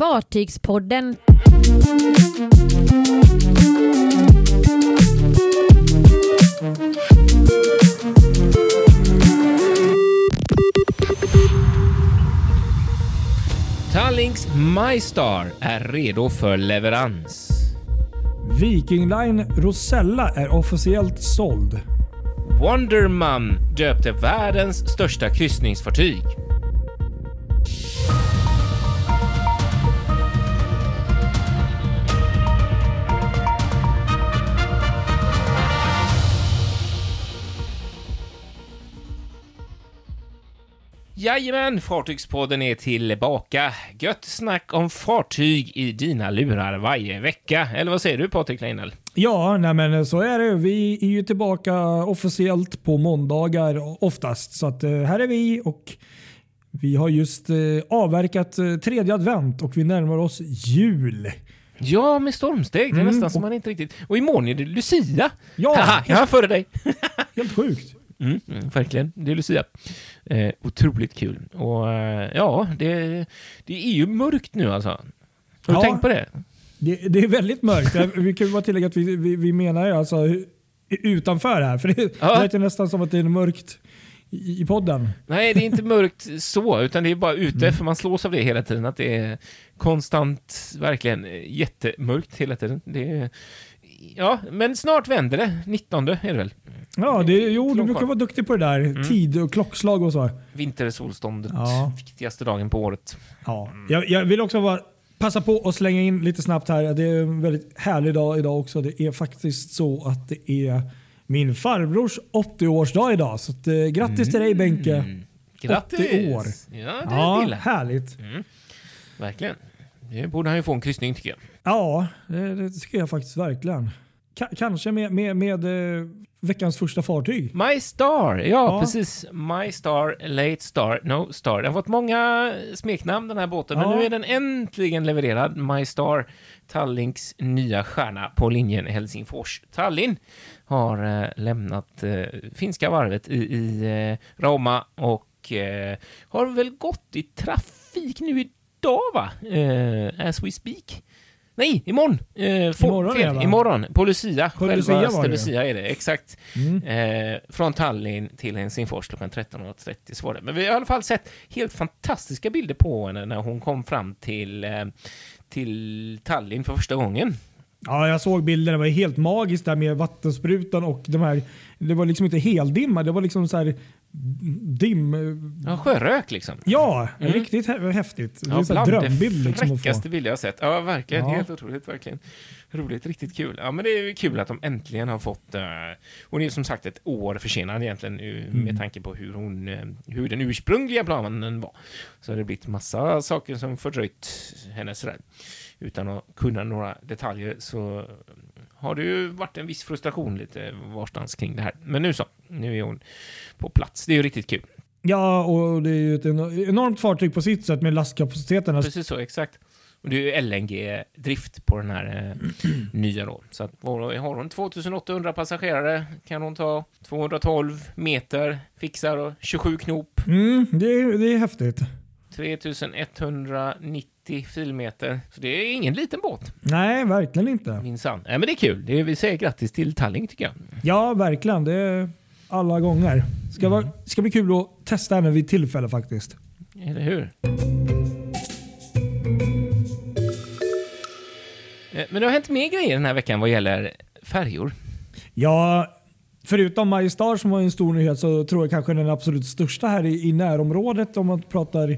Fartygspodden. Tallinks MyStar är redo för leverans. Viking Line Rosella är officiellt såld. Wondermum döpte världens största kryssningsfartyg. Jajamän, Fartygspodden är tillbaka. Gött snack om fartyg i dina lurar varje vecka. Eller vad säger du Patrik Leinell? Ja, nej men så är det. Vi är ju tillbaka officiellt på måndagar oftast. Så att, eh, här är vi och vi har just eh, avverkat eh, tredje advent och vi närmar oss jul. Ja, med stormsteg. Det är Mm, nästan som man inte riktigt... Och imorgon är det Lucia! Ja, Haha, jag är före dig! helt sjukt. Mm, mm, verkligen. Det är Lucia. Eh, otroligt kul. Och eh, ja, det, det är ju mörkt nu alltså. Har du Ja. tänkt på det? Det, det är väldigt mörkt. Vi kan ju bara tillägga att vi, vi, vi menar ju alltså utanför här. För det Ja. låter nästan som att det är mörkt i, i podden. Nej, det är inte mörkt så, utan det är bara ute, Mm. för man slås av det hela tiden, att det är konstant, verkligen eh, jättemörkt hela tiden. Det är, ja, men snart vänder det. 19 är det väl? Ja, det, jo, du brukar vara duktig på det där. Mm. Tid och klockslag och så. Vintersolståndet, Ja. viktigaste dagen på året. Ja. Jag, jag vill också bara passa på att slänga in lite snabbt här. Det är en väldigt härlig dag idag också. Det är faktiskt så att det är min farbrors 80-årsdag idag. Så att, eh, grattis till dig Benke. Mm. Grattis! 80 år. Ja, det Ja, härligt. Mm. Verkligen. Det borde han ju få en kryssning tycker jag. Ja, det, det tycker jag faktiskt verkligen. Ka- kanske med, med, med eh, veckans första fartyg. My Star, ja, Ja. precis. My Star, Late Star, No Star. Den har fått många smeknamn den här båten, men Ja. nu är den äntligen levererad. My Star, Tallinks nya stjärna på linjen Helsingfors-Tallinn, har eh, lämnat eh, finska varvet i, i eh, Rauma och eh, har väl gått i trafik nu idag, va? Eh, as we speak. Nej, imorgon! Eh, få- Imorgon är fel. va? Imorgon, på Lucia. På Självaste det. Lucia är det, exakt. Mm. Eh, från Tallinn till Helsingfors klockan 13.30 så var det. Men vi har i alla fall sett helt fantastiska bilder på henne när hon kom fram till, eh, till Tallinn för första gången. Ja, jag såg bilderna. Det var helt magiskt där med vattensprutan och de här. Det var liksom inte heldimma. Det var liksom så här dim. Ja, sjörök liksom. Ja, Mm. riktigt hä- häftigt. Det är Ja, bland drömbild det liksom fräckaste bild jag sett. Ja, verkligen. Ja. Helt otroligt, verkligen. Roligt, riktigt kul. Ja, men det är kul att de äntligen har fått... Uh, hon är ju som sagt ett år försenad egentligen uh, Mm. med tanke på hur, hon, eh, hur den ursprungliga planen var. Så har det blivit massa saker som fördröjt henne sådär. Utan att kunna några detaljer så har det ju varit en viss frustration lite varstans kring det här. Men nu så, nu är hon på plats. Det är ju riktigt kul. Ja, och det är ju ett eno- enormt fartyg på sitt sätt med lastkapaciteten. Precis så, exakt. Och det är ju LNG-drift på den här eh, nya då. Så att har hon 2800 passagerare kan hon ta 212 meter, fixar och 27 knop, Mm, det, är, det är häftigt. 3190 filmeter. Så det är ingen liten båt, Nej, verkligen inte. minsann. Nej, men det är kul. Det är, vi säger grattis till Tallinn tycker jag. Ja, verkligen. Det är alla gånger. Ska, vara, ska bli kul att testa henne vid tillfälle faktiskt. Eller hur? Eh, Men det har hänt mer grejer den här veckan vad gäller färjor. Ja, förutom Majestar som var en stor nyhet så tror jag kanske den absolut största här i, i närområdet om man pratar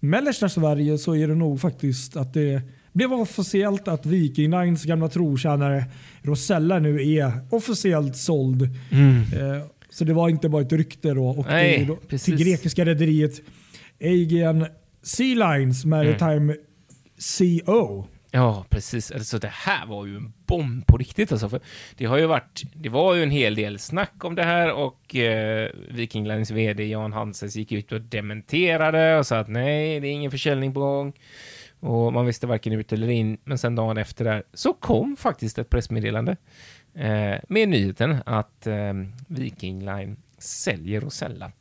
mellersta Sverige så är det nog faktiskt att det blev officiellt att Viking Lines gamla trotjänare Rosella nu är officiellt såld. Eh, så det var inte bara ett rykte då. Och Nej, då till grekiska rederiet Aegean Sea Lines Maritime CO. Ja, precis. Alltså det här var ju en bomb på riktigt alltså. För det har ju varit, det var ju en hel del snack om det här och eh, Viking Lines VD Jan Hanses gick ut och dementerade och sa att nej, det är ingen försäljning på gång. Och man visste varken ut eller in. Men sen dagen efter där så kom faktiskt ett pressmeddelande eh, med nyheten att eh, Viking Line säljer och Rosella.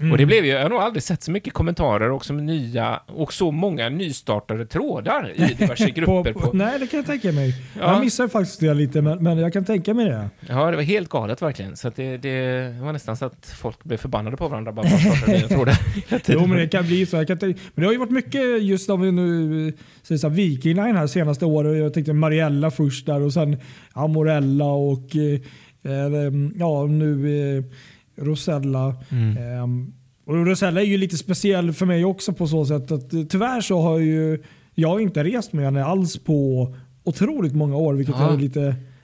Mm. Och det blev ju, jag har nog aldrig sett så mycket kommentarer och så nya, och så många nystartade trådar i diverse grupper. på, på, på, nej, det kan jag tänka mig. Ja. Jag missar faktiskt det lite, men, men jag kan tänka mig det. Ja, det var helt galet verkligen. Så det, det var nästan så att folk blev förbannade på varandra bara för att starta nya trådar. Jo, men det kan bli så. Kan men det har ju varit mycket just om vi nu säger så här, Viking Line här senaste året. Jag tänkte Mariella först där och sen Amorella och eh, ja, nu eh, Rosella. Mm. Ehm, och Rosella är ju lite speciell för mig också på så sätt att eh, tyvärr så har ju jag inte rest med henne alls på otroligt många år, vilket Ja. jag är lite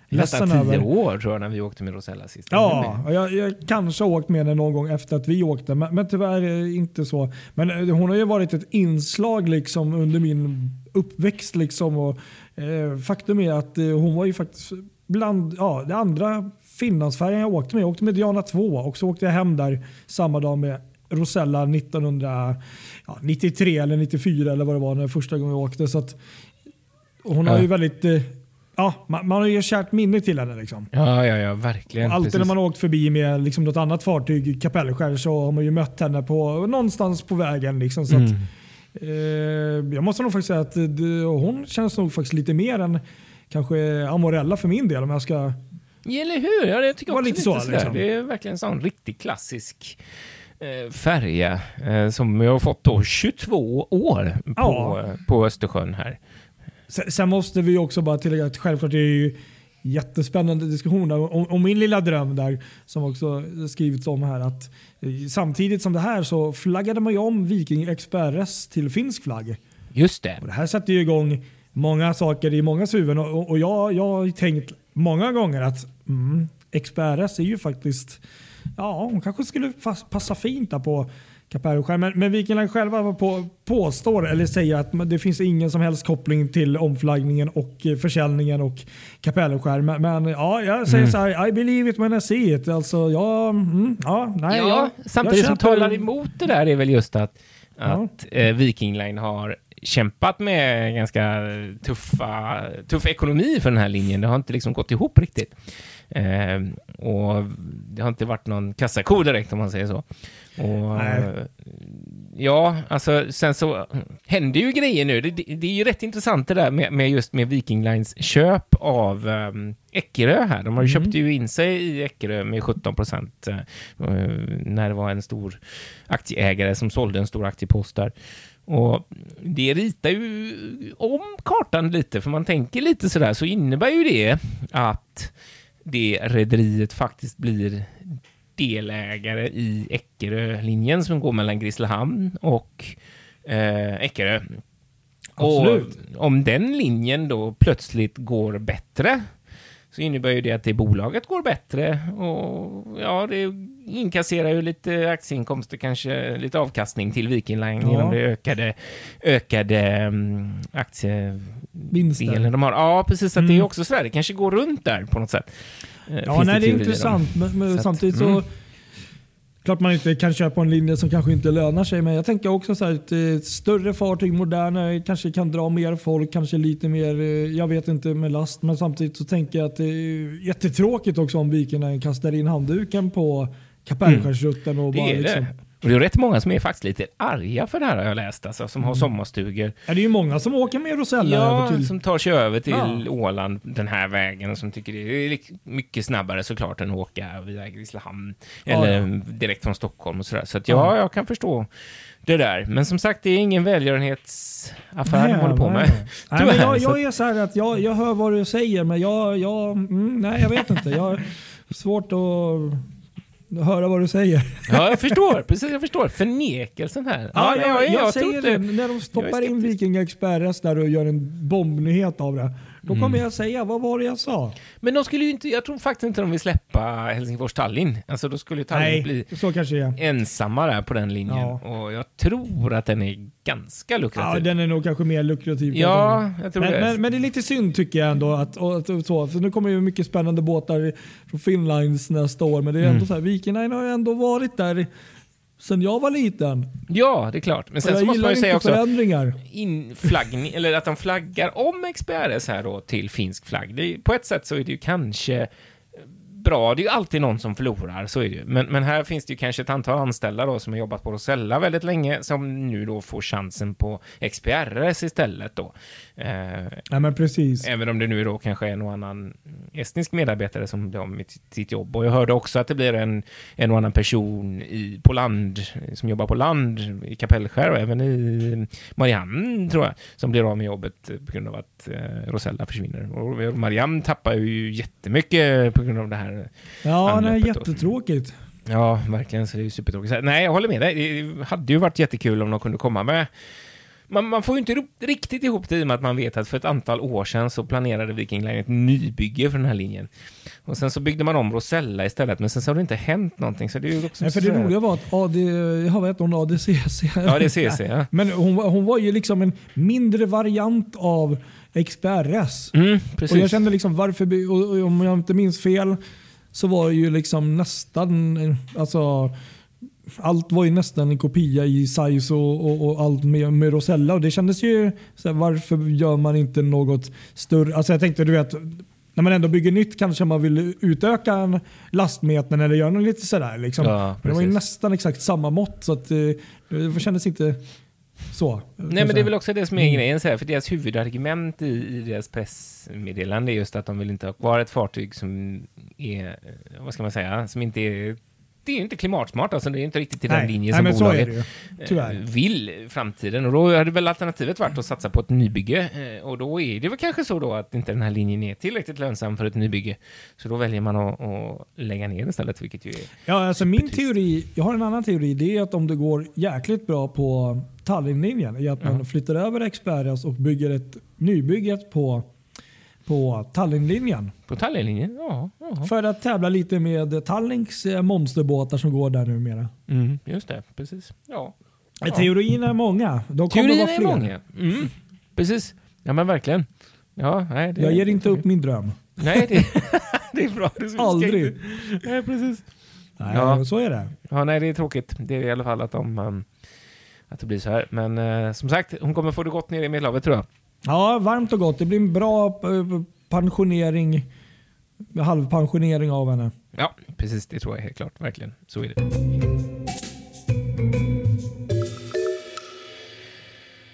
ledsen Nästan tio över. år tror jag när vi åkte med Rosella sist. Ja, jag, jag kanske har åkt med henne någon gång efter att vi åkte, men, men tyvärr eh, inte så. Men eh, hon har ju varit ett inslag liksom under min uppväxt. Liksom, och, eh, faktum är att eh, hon var ju faktiskt bland ja, det andra Finlandsfärjan jag åkte med. Jag åkte med Diana 2 och så åkte jag hem där samma dag med Rosella 1993 eller 94 eller vad det var när första gången jag åkte. Så att, hon har ju väldigt eh, Ja, man, man har ju kärt minne till henne. Liksom. Ja, ja, ja, verkligen. Och alltid Precis. när man har åkt förbi med liksom något annat fartyg, Kapellskär, så har man ju mött henne på, någonstans på vägen. Liksom, så att, Mm. eh, jag måste nog faktiskt säga att eh, det, hon känns nog faktiskt lite mer än kanske Amorella för min del. Om jag ska, Eller hur? Ja, jag tycker också lite lite så, sådär. liksom. Det är verkligen en sån riktigt klassisk eh, färja eh, som vi har fått då 22 år på, Ja. på Östersjön här. sen, sen måste vi också bara tillägga att självklart är det ju jättespännande diskussioner om, om min lilla dröm där som också skrivits om här att eh, samtidigt som det här så flaggade man ju om Viking XPRS till finsk flagg. Just det. Och det här sätter ju igång många saker i många huvuden och, och jag, jag har tänkt många gånger att mm, XPRS är ju faktiskt, ja hon kanske skulle passa fint där på Kapellskär. Men, men Viking Line själva på, påstår eller säger att det finns ingen som helst koppling till omflaggningen och försäljningen och Kapellskär. Men, men ja, jag säger så här, I believe it when I see it. Alltså, ja, mm, ja, nej, ja, jag, samtidigt jag som talar emot det där är väl just att, Ja. att eh, Viking Line har kämpat med ganska tuffa, tuff ekonomi för den här linjen. Det har inte liksom gått ihop riktigt. Eh, och det har inte varit någon kassako direkt om man säger så. Och. Ja, alltså sen så händer ju grejer nu. Det, det, det är ju rätt intressant det där med, med just med Viking Lines köp av um, Eckerö här. De har ju Mm. köpt ju in sig i Eckerö med 17 procent eh, när det var en stor aktieägare som sålde en stor aktiepost där. Och det ritar ju om kartan lite, för man tänker lite sådär, så innebär ju det att det rederiet faktiskt blir delägare i Eckerö-linjen som går mellan Grisslehamn och eh, Eckerö. Absolut. Och om den linjen då plötsligt går bättre så innebär ju det att det bolaget går bättre och ja, det inkasserar ju lite aktieinkomster, kanske lite avkastning till Viking Line Ja. genom det ökade, ökade um, aktiedelen Vinster. de har. Ja, precis. Att det är Mm. också sådär, det kanske går runt där på något sätt. Eh, Ja, nej, det är teorier om. intressant. Men, men samtidigt så mm. Klart man inte kan köpa en linje som kanske inte lönar sig. Men jag tänker också så här, ett, ett större fartyg, modernare, kanske kan dra mer folk, kanske lite mer, eh, jag vet inte med last. Men samtidigt så tänker jag att det är jättetråkigt också om Viking kastar in handduken på Kapellskärsrutten. och Det bara är liksom, det. Och det är rätt många som är faktiskt lite arga för det här har jag läst, alltså, som Mm. har sommarstugor. Ja, det är ju många som åker med Rosella Ja, över till... som tar sig över till Ja. Åland den här vägen och som tycker det är mycket snabbare såklart än att åka via Grisslehamn Ja, eller ja. direkt från Stockholm och sådär. Så att ja, Ja. jag kan förstå det där. Men som sagt, det är ingen välgörenhetsaffär de håller på nej, med. nej. Nej, men jag, jag är så här att jag, jag hör vad du säger men jag, jag, mm, nej, jag vet inte. Jag har svårt att höra vad du säger. Ja, jag förstår. Precis, jag förstår. Förnekelsen här. Ja, jag, jag, tror säger det. När de stoppar jag in skeptisk. Viking Express där och gör en bombnyhet av det. Då kommer Mm. jag säga, vad var det jag sa? Men de skulle ju inte, jag tror faktiskt inte de vill släppa Helsingfors-Tallinn. Alltså då skulle Tallinn bli så kanske ensamma där på den linjen. Ja. Och jag tror att den är ganska Ja, lukrativ. den är nog kanske mer lukrativ. Ja, jag tror men, det. men, men det är lite synd tycker jag ändå. Att, och, att, så, för nu kommer ju mycket spännande båtar från Finlines nästa år. Men det är ändå Mm. så här, Viking Line har ju ändå varit där sedan jag var liten. Ja, det är klart. Men sen så måste man ju säga också inflaggning, eller att de flaggar om XPRS här då till finsk flagg. Det på ett sätt så är det ju kanske bra. Det är ju alltid någon som förlorar, så är det ju. Men, men här finns det ju kanske ett antal anställda då som har jobbat på Rosella väldigt länge, som nu då får chansen på XPRS istället då. Eh, ja, men precis. Även om det nu då kanske är någon annan estnisk medarbetare som blir av med sitt jobb. Och jag hörde också att det blir en, en och annan person i, på land, som jobbar på land i Kapellskär och även i Marianne, tror jag, som blir av med jobbet på grund av att eh, Rosella försvinner. Och Marianne tappar ju jättemycket på grund av det här. Ja, det är jättetråkigt. Ja, verkligen. Så det är ju supertråkigt. Nej, jag håller med dig. Det hade ju varit jättekul om de kunde komma med man, man, får ju inte riktigt ihop det i och med att man vet att för ett antal år sedan så planerade Viking Line ett nybygge för den här linjen. Och sen så byggde man om Rosella istället, men sen så har det inte hänt någonting. Så det är också Nej, för det roliga var att AD, jag vet hon ADCC. Ja, det är CC, ja. Men hon, hon var ju liksom en mindre variant av XPRS. Mm, och jag kände liksom varför, om jag inte minns fel, så var det ju liksom nästan, alltså allt var ju nästan en kopia i size och, och, och allt med, med, Rosella. Och det kändes ju, så här, varför gör man inte något större? Alltså jag tänkte, du vet, när man ändå bygger nytt kanske man vill utöka lastmetern eller göra något lite sådär. Liksom. Ja, det var ju nästan exakt samma mått så att, eh, det kändes inte så. Nej men det är väl också det som är mm. grejen, så här, för deras huvudargument i, i deras pressmeddelande är just att de vill inte ha kvar ett fartyg som är, vad ska man säga, som inte är det är inte klimatsmart, alltså det är inte riktigt till den linjen som bolaget eh, vill i framtiden. Och då hade väl alternativet varit att satsa på ett nybygge. Eh, och då är det väl kanske så då att inte den här linjen är tillräckligt lönsam för ett nybygge. Så då väljer man att, att lägga ner istället, vilket ju är... Ja, alltså min teori, jag har en annan teori, det är att om det går jäkligt bra på Tallinnlinjen, är att man flyttar över Experas och bygger ett nybygget på på Tallinnlinjen. På Tallinnlinjen? Ja, ja. För att tävla lite med Tallinks eh, monsterbåtar som går där numera. Mm, just det, precis. Ja. ja. Teorierna är många. De kommer Teorierna vara fler. är många. Mm, precis. Ja men verkligen. Ja, nej, det, Jag ger inte upp min dröm. Nej, det, det är bra. Det Aldrig. Nej, precis. Nej, ja. så är det. Ja, nej, det är tråkigt. Det är i alla fall att de... Um, att det blir så här. Men uh, som sagt, hon kommer få det gott nere i Medelhavet tror jag. Ja, varmt och gott. Det blir en bra eh, pensionering, halvpensionering av henne. Ja, precis. Det tror jag helt klart. Verkligen. Så är det.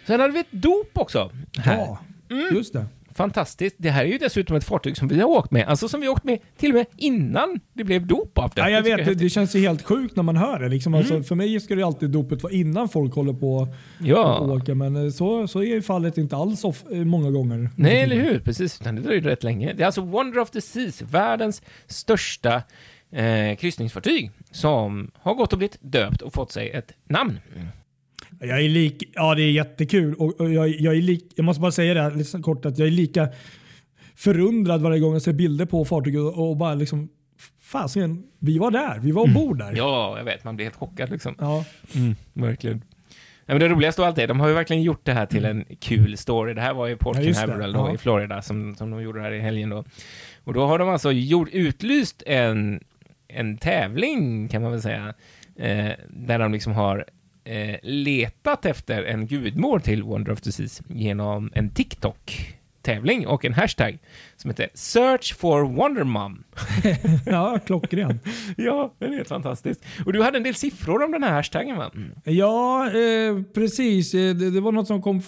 Sen hade vi ett dop också. Här. Ja, mm. just det fantastiskt. Det här är ju dessutom ett fartyg som vi har åkt med, alltså som vi har åkt med till och med innan det blev dop av det. Ja, jag vet, det, det känns ju helt sjukt när man hör det. Liksom. Alltså, mm. Alltså, för mig ska det alltid dopet vara innan folk håller på ja. och åker, men eh, så, så är ju fallet inte alls of, eh, många gånger. Nej, eller hur? Precis, utan det dröjde rätt länge. Det är alltså Wonder of the Seas, världens största eh, kryssningsfartyg, som har gått och blivit döpt och fått sig ett namn. Jag är lik, ja, det är jättekul. Och, jag, jag, är lik, jag måste bara säga det här lite kort att jag är lika förundrad varje gång jag ser bilder på fartyget och, och bara liksom Fasen, vi var där. Vi var ombord där. Ja, jag vet. Man blir helt chockad liksom. Ja. Mm, verkligen. Ja, men det roligaste av allt är, de har ju verkligen gjort det här till en kul story. Det här var ju Port ja, Canaveral ja. i Florida som, som de gjorde här i helgen då. Och då har de alltså gjort, utlyst en, en tävling, kan man väl säga, eh, där de liksom har eh, letat efter en gudmor till Wonder of the Seas genom en TikTok-tävling och en hashtag som heter Search for Wondermom. ja, klockren. ja, den är helt fantastisk. Och du hade en del siffror om den här hashtaggen va? Mm. Ja, eh, precis. Eh, det, det, var något som kom eh,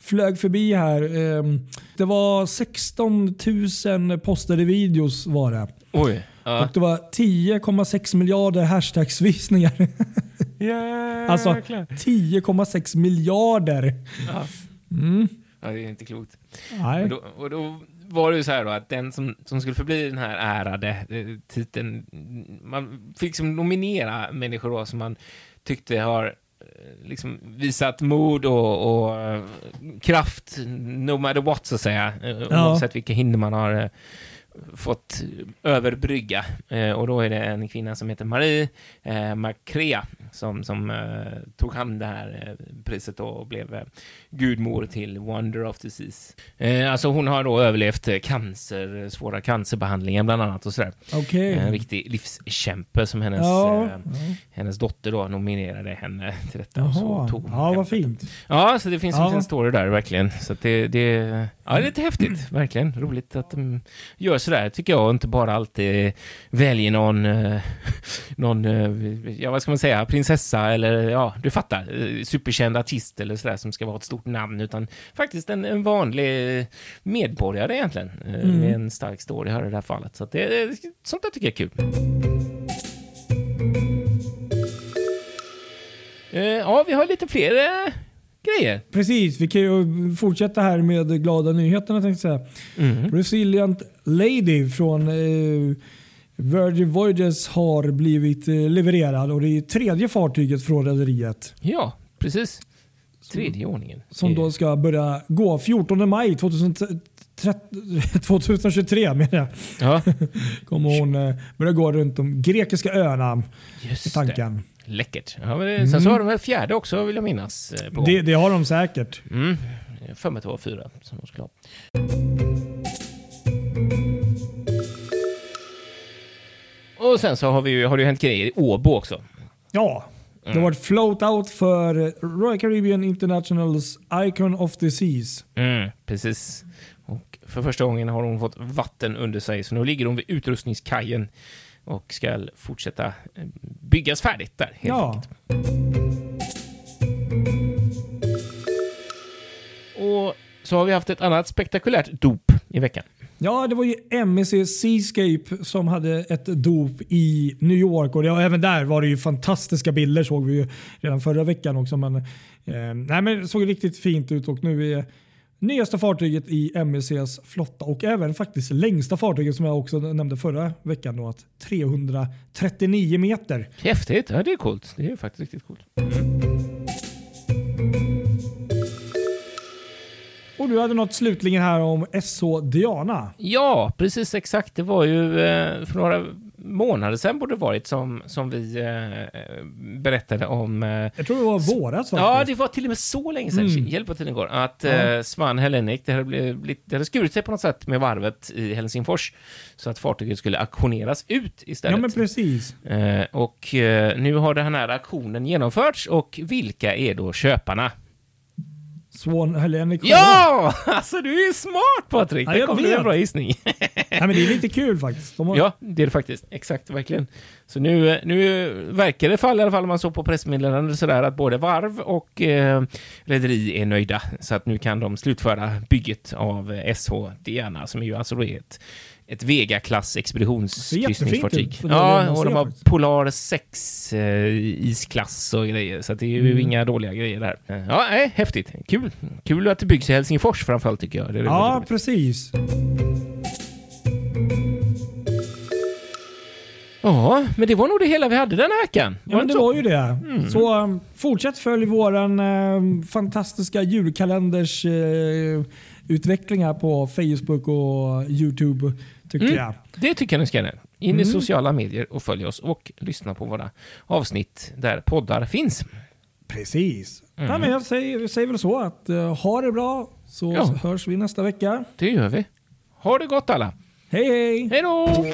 flög förbi här. Eh, det var 16 000 postade videos var det. Oj. Och det var 10,6 miljarder hashtagsvisningar. Yeah, alltså 10,6 miljarder. Ja. Mm. ja, det är inte klokt. Nej. Och då, och då var det ju så här då att den som, som skulle förbli den här ärade eh, titeln, man fick liksom nominera människor då som man tyckte har eh, liksom visat mod och, och uh, kraft, no matter what så att säga, ja. oavsett vilka hinder man har fått överbrygga. Eh, och då är det en kvinna som heter Marie eh, Macrea som, som eh, tog hand det här eh, priset och blev eh, gudmor till Wonder of Disease. Eh, alltså hon har då överlevt eh, cancer, svåra cancerbehandlingar bland annat och sådär. Okay. En riktig livskämpe som hennes, ja, ja. hennes dotter då nominerade henne till detta. Jaha. Och så tog ja, vad fint. Ja, så det finns ja. en story där verkligen. Så det, det Ja, det är lite häftigt. Verkligen. Roligt att de gör sådär, tycker jag. Inte bara alltid väljer någon, eh, någon, eh, ja vad ska man säga, prinsessa eller ja, du fattar, eh, superkänd artist eller sådär som ska vara ett stort namn, utan faktiskt en, en vanlig medborgare egentligen. Mm. Med en stark story här i det här fallet. Så att det, sånt där tycker jag är kul. Ja, vi har lite fler grejer. Precis, vi kan ju fortsätta här med glada nyheterna tänkte jag säga. Mm. Resilient Lady från eh, Virgin Voyages har blivit eh, levererad och det är tredje fartyget från rederiet Ja, precis. Tredje ordningen. som då ska börja gå 14 maj 2013 2023 menar jag. Ja, Kommer hon eh, börja gå runt de grekiska öarna i just det. Läckert. Ja, men det, Sen så har de väl fjärde också, vill jag minnas. eh, På. Det, det har de säkert. Mm. För mig att det var fyra som de skulle ha. Och sen så har, vi, har det ju hänt grejer i Åbo också. Ja, det Mm. har varit float out för Royal Caribbean Internationals Icon of the Seas. Mm, precis. Och för första gången har hon fått vatten under sig, så nu ligger hon vid utrustningskajen och ska fortsätta eh, byggas färdigt där. Helt Ja. Och så har vi haft ett annat spektakulärt dop i veckan. Ja, det var ju MSC Seascape som hade ett dop i New York och det, och även där var det ju fantastiska bilder såg vi ju redan förra veckan också. Men, eh, nej, men det såg riktigt fint ut och nu är nyaste fartyget i MSCs flotta och även faktiskt längsta fartyget som jag också nämnde förra veckan då att 339 meter. Häftigt, ja det är coolt. Det är faktiskt riktigt coolt. Och du hade något slutligen här om SH Diana. Ja, precis exakt. Det var ju eh, för några månader sedan borde det varit som, som vi eh, berättade om eh, Jag tror det var våras Ja, det var till och med så länge sedan. Mm. Hjälp vad tiden går. Att eh, Svan Hellenic, det hade, blivit, det hade skurit sig på något sätt med varvet i Helsingfors. Så att fartyget skulle auktioneras ut istället. Ja men precis. eh, och eh, nu har den här auktionen genomförts och vilka är då köparna? Swan Hellenic. Ja! Alltså du är smart Patrik! Ja, det vet. en bra gissning. Nej, men det är lite kul faktiskt. De har, Ja, det är det faktiskt. Exakt, verkligen. Så nu, nu verkar det fall, i alla fall om man såg på pressmeddelandet sådär, att både varv och eh, rederi är nöjda. Så att nu kan de slutföra bygget av eh, SH Diana, som är ju alltså ett, ett Vega-klass expeditionskryssningsfartyg. det Ja, och de har. Polar 6 eh, isklass och grejer, så att det är ju Mm. inga dåliga grejer där. Ja, nej, häftigt. Kul. Kul att det byggs i Helsingfors framförallt, tycker jag. Det är ja roligt. precis. Ja, men det var nog det hela vi hade den här veckan. Ja, men det var ju det. Mm. Så um, fortsätt följ våran um, fantastiska julkalenders uh, utveckling här på Facebook och Youtube tycker Mm. jag. Det tycker jag ni ska göra. In i Mm. sociala medier och följ oss och lyssna på våra avsnitt där poddar finns. Precis. Mm. Ja, men jag säger, säger väl så att uh, ha det bra så Ja. hörs vi nästa vecka. Det gör vi. Ha det gott alla. Hej hej! Hej då!